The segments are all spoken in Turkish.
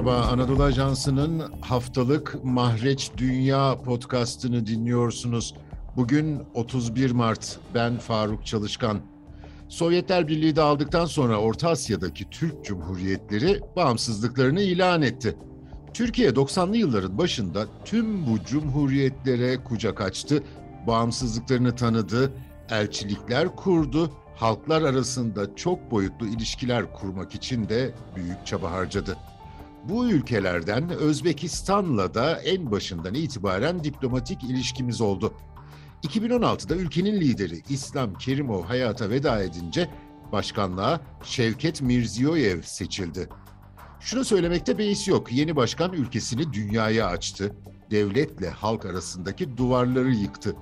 Merhaba, Anadolu Ajansı'nın haftalık Mahreç Dünya podcastını dinliyorsunuz. Bugün 31 Mart, ben Faruk Çalışkan. Sovyetler Birliği dağıldıktan sonra Orta Asya'daki Türk Cumhuriyetleri bağımsızlıklarını ilan etti. Türkiye 90'lı yılların başında tüm bu cumhuriyetlere kucak açtı, bağımsızlıklarını tanıdı, elçilikler kurdu, halklar arasında çok boyutlu ilişkiler kurmak için de büyük çaba harcadı. Bu ülkelerden Özbekistan'la da en başından itibaren diplomatik ilişkimiz oldu. 2016'da ülkenin lideri İslam Kerimov hayata veda edince başkanlığa Şevket Mirziyoyev seçildi. Şunu söylemekte beis yok. Yeni başkan ülkesini dünyaya açtı. Devletle halk arasındaki duvarları yıktı.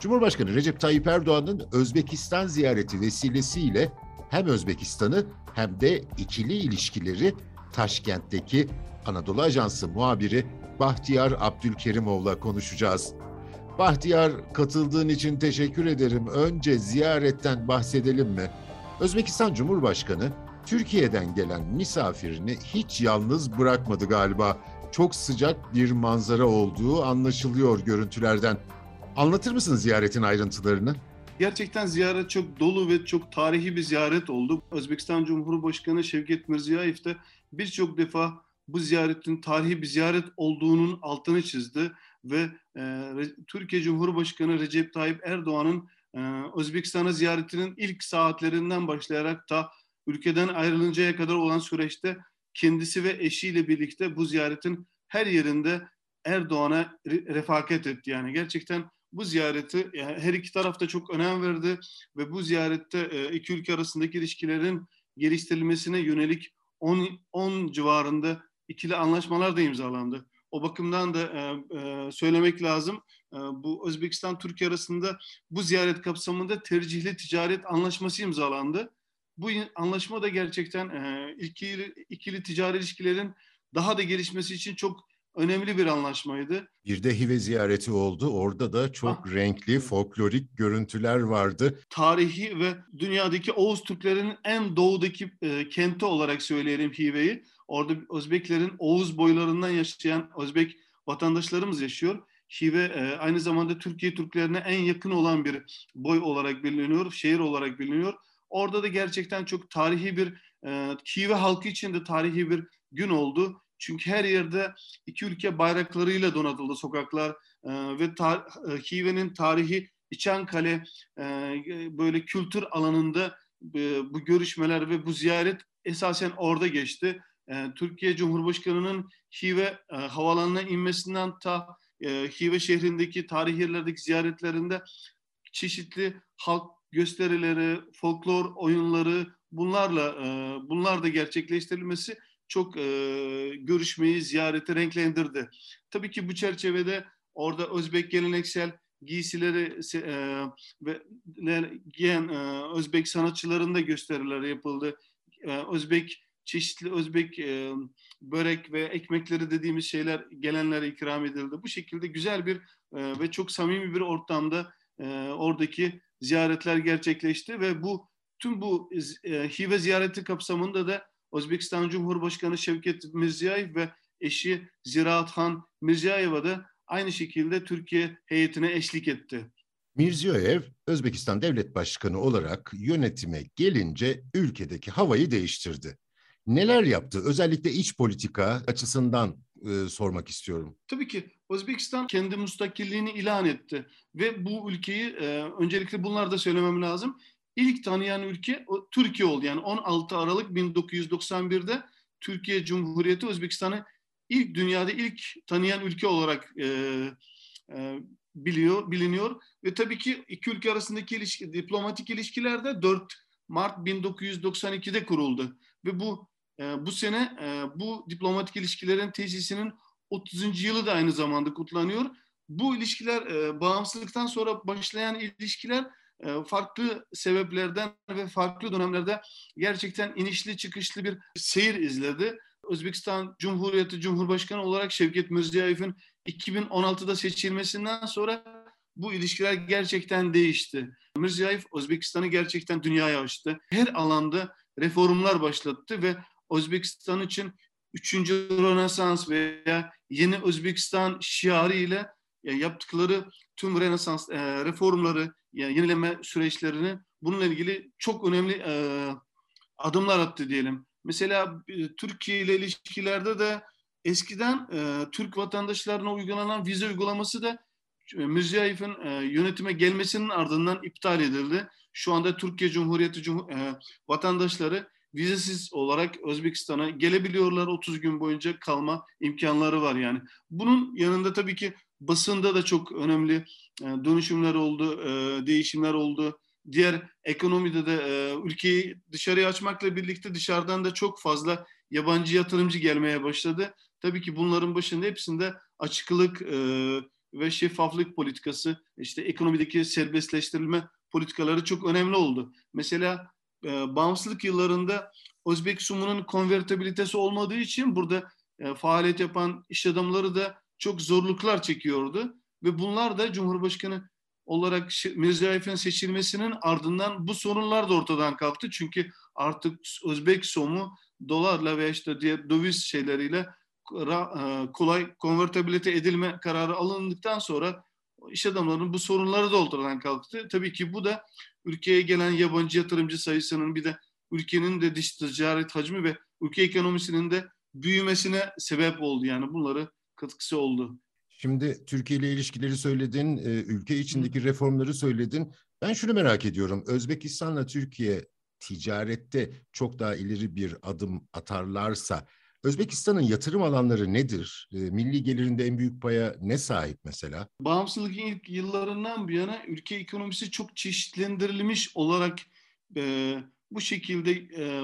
Cumhurbaşkanı Recep Tayyip Erdoğan'ın Özbekistan ziyareti vesilesiyle hem Özbekistan'ı hem de ikili ilişkileri Taşkent'teki Anadolu Ajansı muhabiri Bahtiyar Abdülkerimov'la konuşacağız. Bahtiyar katıldığın için teşekkür ederim. Önce ziyaretten bahsedelim mi? Özbekistan Cumhurbaşkanı Türkiye'den gelen misafirini hiç yalnız bırakmadı galiba. Çok sıcak bir manzara olduğu anlaşılıyor görüntülerden. Anlatır mısın ziyaretin ayrıntılarını? Gerçekten ziyaret çok dolu ve çok tarihi bir ziyaret oldu. Özbekistan Cumhurbaşkanı Şevket Mirziyoyev de birçok defa bu ziyaretin tarihi bir ziyaret olduğunun altını çizdi ve e, Türkiye Cumhurbaşkanı Recep Tayyip Erdoğan'ın e, Özbekistan'a ziyaretinin ilk saatlerinden başlayarak da ülkeden ayrılıncaya kadar olan süreçte kendisi ve eşiyle birlikte bu ziyaretin her yerinde Erdoğan'a refakat etti. Yani gerçekten bu ziyareti yani her iki tarafta çok önem verdi ve bu ziyarette e, iki ülke arasındaki ilişkilerin geliştirilmesine yönelik 10, 10 civarında ikili anlaşmalar da imzalandı. O bakımdan da e, e, söylemek lazım. E, bu Özbekistan-Türkiye arasında bu ziyaret kapsamında tercihli ticaret anlaşması imzalandı. Bu anlaşma da gerçekten e, ikili, ikili ticari ilişkilerin daha da gelişmesi için çok önemli bir anlaşmaydı. Bir de Hive ziyareti oldu. Orada da çok ah. renkli, folklorik görüntüler vardı. Tarihi ve dünyadaki Oğuz Türklerinin en doğudaki e, kenti olarak söyleyelim Hive'yi. Orada Özbeklerin Oğuz boylarından yaşayan Özbek vatandaşlarımız yaşıyor. Hive e, aynı zamanda Türkiye Türklerine en yakın olan bir boy olarak biliniyor, şehir olarak biliniyor. Orada da gerçekten çok tarihi bir, e, Hive halkı için de tarihi bir gün oldu. Çünkü her yerde iki ülke bayraklarıyla donatıldı sokaklar e, ve tar- e, Hive'nin tarihi İçankale e, böyle kültür alanında e, bu görüşmeler ve bu ziyaret esasen orada geçti. E, Türkiye Cumhurbaşkanı'nın Hive e, havalanına inmesinden ta e, Hive şehrindeki tarihi yerlerdeki ziyaretlerinde çeşitli halk gösterileri, folklor oyunları bunlarla e, bunlar da gerçekleştirilmesi çok e, görüşmeyi, ziyareti renklendirdi. Tabii ki bu çerçevede orada Özbek geleneksel giysileri e, ve giyen e, Özbek sanatçıların da gösteriler yapıldı. E, Özbek çeşitli Özbek e, börek ve ekmekleri dediğimiz şeyler gelenlere ikram edildi. Bu şekilde güzel bir e, ve çok samimi bir ortamda e, oradaki ziyaretler gerçekleşti ve bu tüm bu e, hive ziyareti kapsamında da Özbekistan Cumhurbaşkanı Şevket Mirziyoyev ve eşi Ziraathan Mirziyayeva da aynı şekilde Türkiye heyetine eşlik etti. Mirziyoyev, Özbekistan Devlet Başkanı olarak yönetime gelince ülkedeki havayı değiştirdi. Neler yaptı? Özellikle iç politika açısından e, sormak istiyorum. Tabii ki Özbekistan kendi müstakilliğini ilan etti ve bu ülkeyi e, öncelikle bunlar da söylemem lazım ilk tanıyan ülke Türkiye oldu. Yani 16 Aralık 1991'de Türkiye Cumhuriyeti Özbekistan'ı ilk dünyada ilk tanıyan ülke olarak e, e, biliyor biliniyor ve tabii ki iki ülke arasındaki ilişki, diplomatik ilişkiler de 4 Mart 1992'de kuruldu ve bu e, bu sene e, bu diplomatik ilişkilerin tesisinin 30. yılı da aynı zamanda kutlanıyor. Bu ilişkiler e, bağımsızlıktan sonra başlayan ilişkiler farklı sebeplerden ve farklı dönemlerde gerçekten inişli çıkışlı bir seyir izledi. Özbekistan Cumhuriyeti Cumhurbaşkanı olarak Şevket Mirziyoyev'in 2016'da seçilmesinden sonra bu ilişkiler gerçekten değişti. Mirziyoyev Özbekistan'ı gerçekten dünyaya açtı. Her alanda reformlar başlattı ve Özbekistan için üçüncü Rönesans veya yeni Özbekistan şiarı ile yaptıkları tüm Rönesans e, reformları, yani yenileme süreçlerini bununla ilgili çok önemli e, adımlar attı diyelim. Mesela e, Türkiye ile ilişkilerde de eskiden e, Türk vatandaşlarına uygulanan vize uygulaması da e, Mirziyev'in e, yönetime gelmesinin ardından iptal edildi. Şu anda Türkiye Cumhuriyeti Cum e, vatandaşları vizesiz olarak Özbekistan'a gelebiliyorlar. 30 gün boyunca kalma imkanları var yani. Bunun yanında tabii ki basında da çok önemli e, dönüşümler oldu, e, değişimler oldu. Diğer ekonomide de e, ülkeyi dışarıya açmakla birlikte dışarıdan da çok fazla yabancı yatırımcı gelmeye başladı. Tabii ki bunların başında hepsinde açıklık ve şeffaflık politikası, işte ekonomideki serbestleştirilme politikaları çok önemli oldu. Mesela bağımsızlık yıllarında Özbek Sumu'nun konvertibilitesi olmadığı için burada faaliyet yapan iş adamları da çok zorluklar çekiyordu. Ve bunlar da Cumhurbaşkanı olarak Mirziyoyev'in seçilmesinin ardından bu sorunlar da ortadan kalktı. Çünkü artık Özbek somu dolarla veya işte diğer döviz şeyleriyle e, kolay konvertibilite edilme kararı alındıktan sonra iş adamlarının bu sorunları da ortadan kalktı. Tabii ki bu da ülkeye gelen yabancı yatırımcı sayısının bir de ülkenin de dış ticaret hacmi ve ülke ekonomisinin de büyümesine sebep oldu. Yani bunları katkısı oldu. Şimdi Türkiye ile ilişkileri söyledin, e, ülke içindeki reformları söyledin. Ben şunu merak ediyorum. Özbekistan'la Türkiye ticarette çok daha ileri bir adım atarlarsa Özbekistan'ın yatırım alanları nedir? E, milli gelirinde en büyük paya ne sahip mesela? Bağımsızlık ilk yıllarından bir yana ülke ekonomisi çok çeşitlendirilmiş olarak e, bu şekilde e,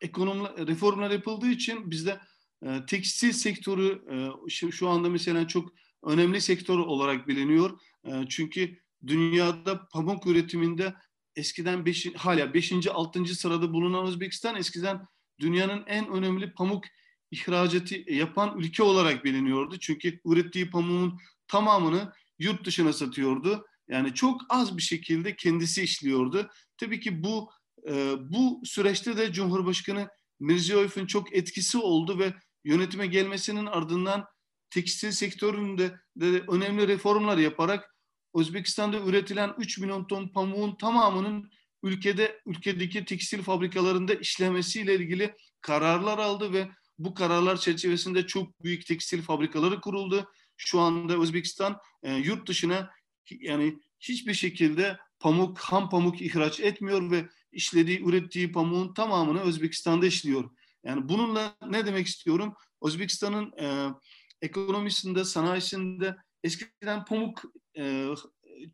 ekonomi reformlar yapıldığı için bizde e, tekstil sektörü e, şu, şu anda mesela çok önemli sektör olarak biliniyor. E, çünkü dünyada pamuk üretiminde eskiden beş, hala 5. 6. sırada bulunan Özbekistan eskiden dünyanın en önemli pamuk ihracatı yapan ülke olarak biliniyordu. Çünkü ürettiği pamuğun tamamını yurt dışına satıyordu. Yani çok az bir şekilde kendisi işliyordu. Tabii ki bu e, bu süreçte de Cumhurbaşkanı Mirziyoyev'in çok etkisi oldu ve yönetime gelmesinin ardından tekstil sektöründe de önemli reformlar yaparak Özbekistan'da üretilen 3 milyon ton pamuğun tamamının ülkede ülkedeki tekstil fabrikalarında işlemesiyle ilgili kararlar aldı ve bu kararlar çerçevesinde çok büyük tekstil fabrikaları kuruldu. Şu anda Özbekistan e, yurt dışına yani hiçbir şekilde pamuk, ham pamuk ihraç etmiyor ve işlediği, ürettiği pamuğun tamamını Özbekistan'da işliyor. Yani bununla ne demek istiyorum? Özbekistan'ın e, ekonomisinde, sanayisinde eskiden pamuk e,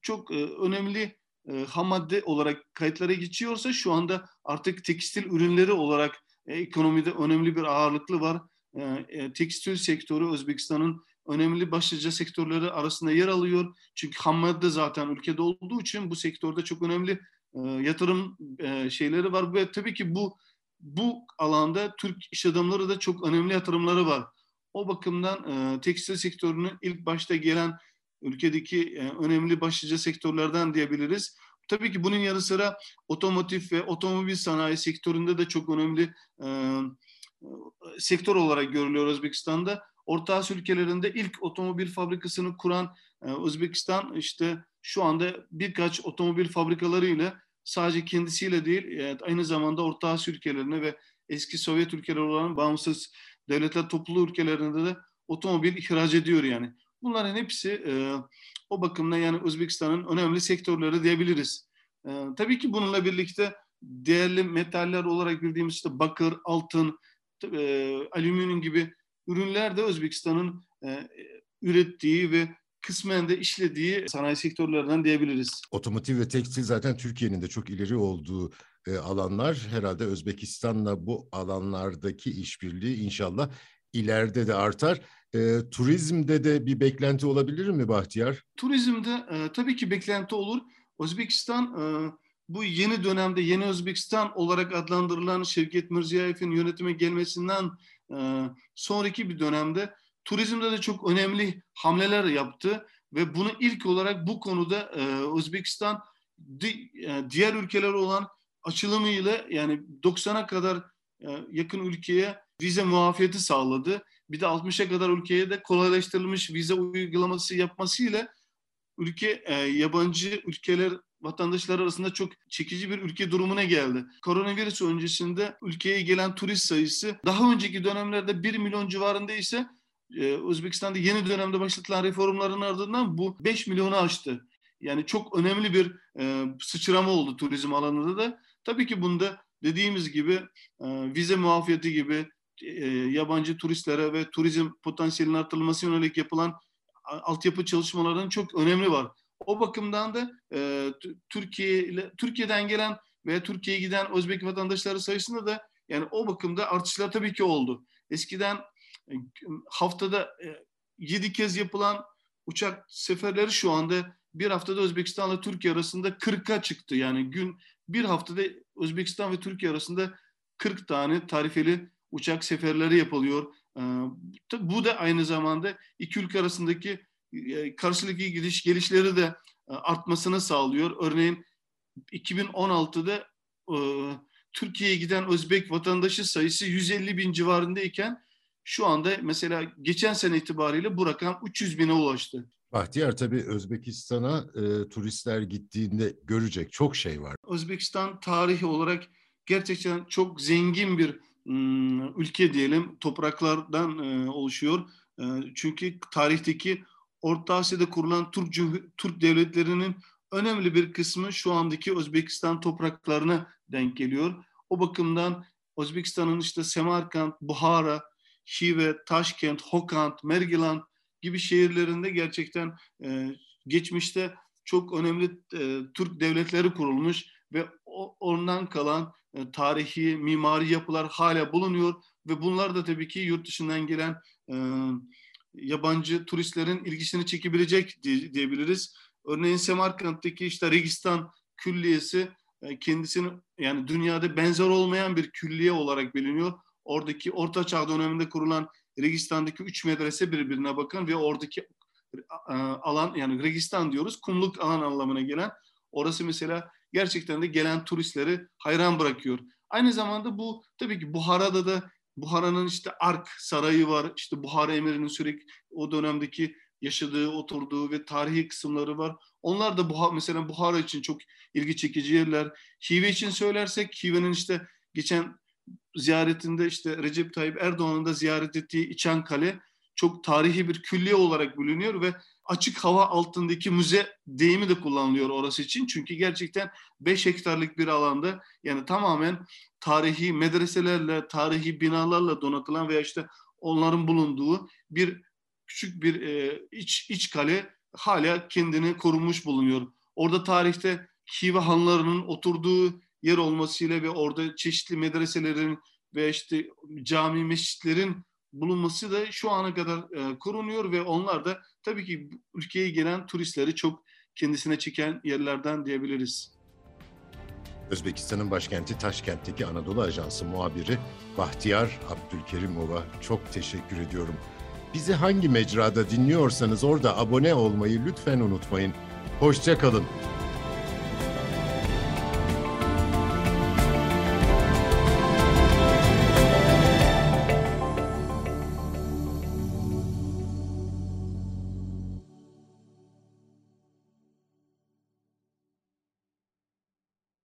çok e, önemli e, ham madde olarak kayıtlara geçiyorsa şu anda artık tekstil ürünleri olarak ekonomide önemli bir ağırlıklı var. E, e, tekstil sektörü Özbekistan'ın önemli başlıca sektörleri arasında yer alıyor. Çünkü ham madde zaten ülkede olduğu için bu sektörde çok önemli e, yatırım e, şeyleri var ve tabii ki bu bu alanda Türk iş adamları da çok önemli yatırımları var. O bakımdan e, tekstil sektörünün ilk başta gelen ülkedeki e, önemli başlıca sektörlerden diyebiliriz. Tabii ki bunun yanı sıra otomotiv ve otomobil sanayi sektöründe de çok önemli e, sektör olarak görülüyor Özbekistan'da. Orta Asya ülkelerinde ilk otomobil fabrikasını kuran e, Özbekistan işte şu anda birkaç otomobil fabrikalarıyla sadece kendisiyle değil e, aynı zamanda Orta Asya ülkelerine ve eski Sovyet ülkeleri olan bağımsız devletler topluluğu ülkelerinde de otomobil ihraç ediyor yani. Bunların hepsi e, o bakımdan yani Özbekistan'ın önemli sektörleri diyebiliriz. E, tabii ki bununla birlikte değerli metaller olarak bildiğimiz işte bakır, altın, e, alüminyum gibi ürünler de Özbekistan'ın e, ürettiği ve kısmen de işlediği sanayi sektörlerinden diyebiliriz. Otomotiv ve tekstil zaten Türkiye'nin de çok ileri olduğu e, alanlar. Herhalde Özbekistan'la bu alanlardaki işbirliği inşallah ileride de artar. E, turizmde de bir beklenti olabilir mi Bahtiyar? Turizmde e, tabii ki beklenti olur. Özbekistan e, bu yeni dönemde yeni Özbekistan olarak adlandırılan Şevket Mirziyev'in yönetime gelmesinden e, sonraki bir dönemde turizmde de çok önemli hamleler yaptı ve bunu ilk olarak bu konuda e, Özbekistan di, e, diğer ülkeler olan açılımıyla yani 90'a kadar e, yakın ülkeye vize muafiyeti sağladı. Bir de 60'a kadar ülkeye de kolaylaştırılmış vize uygulaması yapmasıyla ülke e, yabancı ülkeler vatandaşlar arasında çok çekici bir ülke durumuna geldi. Koronavirüs öncesinde ülkeye gelen turist sayısı daha önceki dönemlerde 1 milyon civarında ise e, Özbekistan'da yeni dönemde başlatılan reformların ardından bu 5 milyonu aştı. Yani çok önemli bir e, sıçrama oldu turizm alanında da. Tabii ki bunda dediğimiz gibi e, vize muafiyeti gibi e, yabancı turistlere ve turizm potansiyelinin artırılması yönelik yapılan altyapı çalışmalarının çok önemli var. O bakımdan da e, Türkiye Türkiye'den gelen veya Türkiye'ye giden Özbek vatandaşları sayısında da yani o bakımda artışlar tabii ki oldu. Eskiden e, haftada e, 7 kez yapılan uçak seferleri şu anda bir haftada Özbekistan'la Türkiye arasında 40'a çıktı. Yani gün bir haftada Özbekistan ve Türkiye arasında 40 tane tarifeli uçak seferleri yapılıyor. Ee, bu da aynı zamanda iki ülke arasındaki e, karşılıklı gidiş gelişleri de e, artmasını sağlıyor. Örneğin 2016'da e, Türkiye'ye giden Özbek vatandaşı sayısı 150 bin civarındayken şu anda mesela geçen sene itibariyle bu rakam 300 bine ulaştı. Bahtiyar tabii Özbekistan'a e, turistler gittiğinde görecek çok şey var. Özbekistan tarihi olarak gerçekten çok zengin bir ülke diyelim. Topraklardan e, oluşuyor. E, çünkü tarihteki Orta Asya'da kurulan Türk, Türk devletlerinin önemli bir kısmı şu andaki Özbekistan topraklarına denk geliyor. O bakımdan Özbekistan'ın işte Semerkant, Buhara, Şive, Taşkent, Hokant, Mergilan gibi şehirlerinde gerçekten e, geçmişte çok önemli e, Türk devletleri kurulmuş ve o, ondan kalan tarihi, mimari yapılar hala bulunuyor ve bunlar da tabii ki yurt dışından gelen e, yabancı turistlerin ilgisini çekebilecek diye, diyebiliriz. Örneğin Semerkant'taki işte Registan Külliyesi e, kendisini yani dünyada benzer olmayan bir külliye olarak biliniyor. Oradaki Orta Çağ döneminde kurulan Registan'daki üç medrese birbirine bakın ve oradaki e, alan yani Registan diyoruz kumluk alan anlamına gelen orası mesela gerçekten de gelen turistleri hayran bırakıyor. Aynı zamanda bu tabii ki Buhara'da da Buhara'nın işte Ark Sarayı var. İşte Buhara Emiri'nin sürekli o dönemdeki yaşadığı, oturduğu ve tarihi kısımları var. Onlar da Buhara, mesela Buhara için çok ilgi çekici yerler. Hive için söylersek Hive'nin işte geçen ziyaretinde işte Recep Tayyip Erdoğan'ın da ziyaret ettiği İçan Kale çok tarihi bir külliye olarak bulunuyor ve açık hava altındaki müze deyimi de kullanılıyor orası için. Çünkü gerçekten 5 hektarlık bir alanda yani tamamen tarihi medreselerle, tarihi binalarla donatılan veya işte onların bulunduğu bir küçük bir e, iç, iç kale hala kendini korumuş bulunuyor. Orada tarihte Hive hanlarının oturduğu yer olmasıyla ve orada çeşitli medreselerin ve işte cami mescitlerin bulunması da şu ana kadar e, korunuyor ve onlar da tabii ki ülkeye gelen turistleri çok kendisine çeken yerlerden diyebiliriz. Özbekistan'ın başkenti Taşkent'teki Anadolu Ajansı muhabiri Bahtiyar Abdülkerimova çok teşekkür ediyorum. Bizi hangi mecrada dinliyorsanız orada abone olmayı lütfen unutmayın. Hoşçakalın.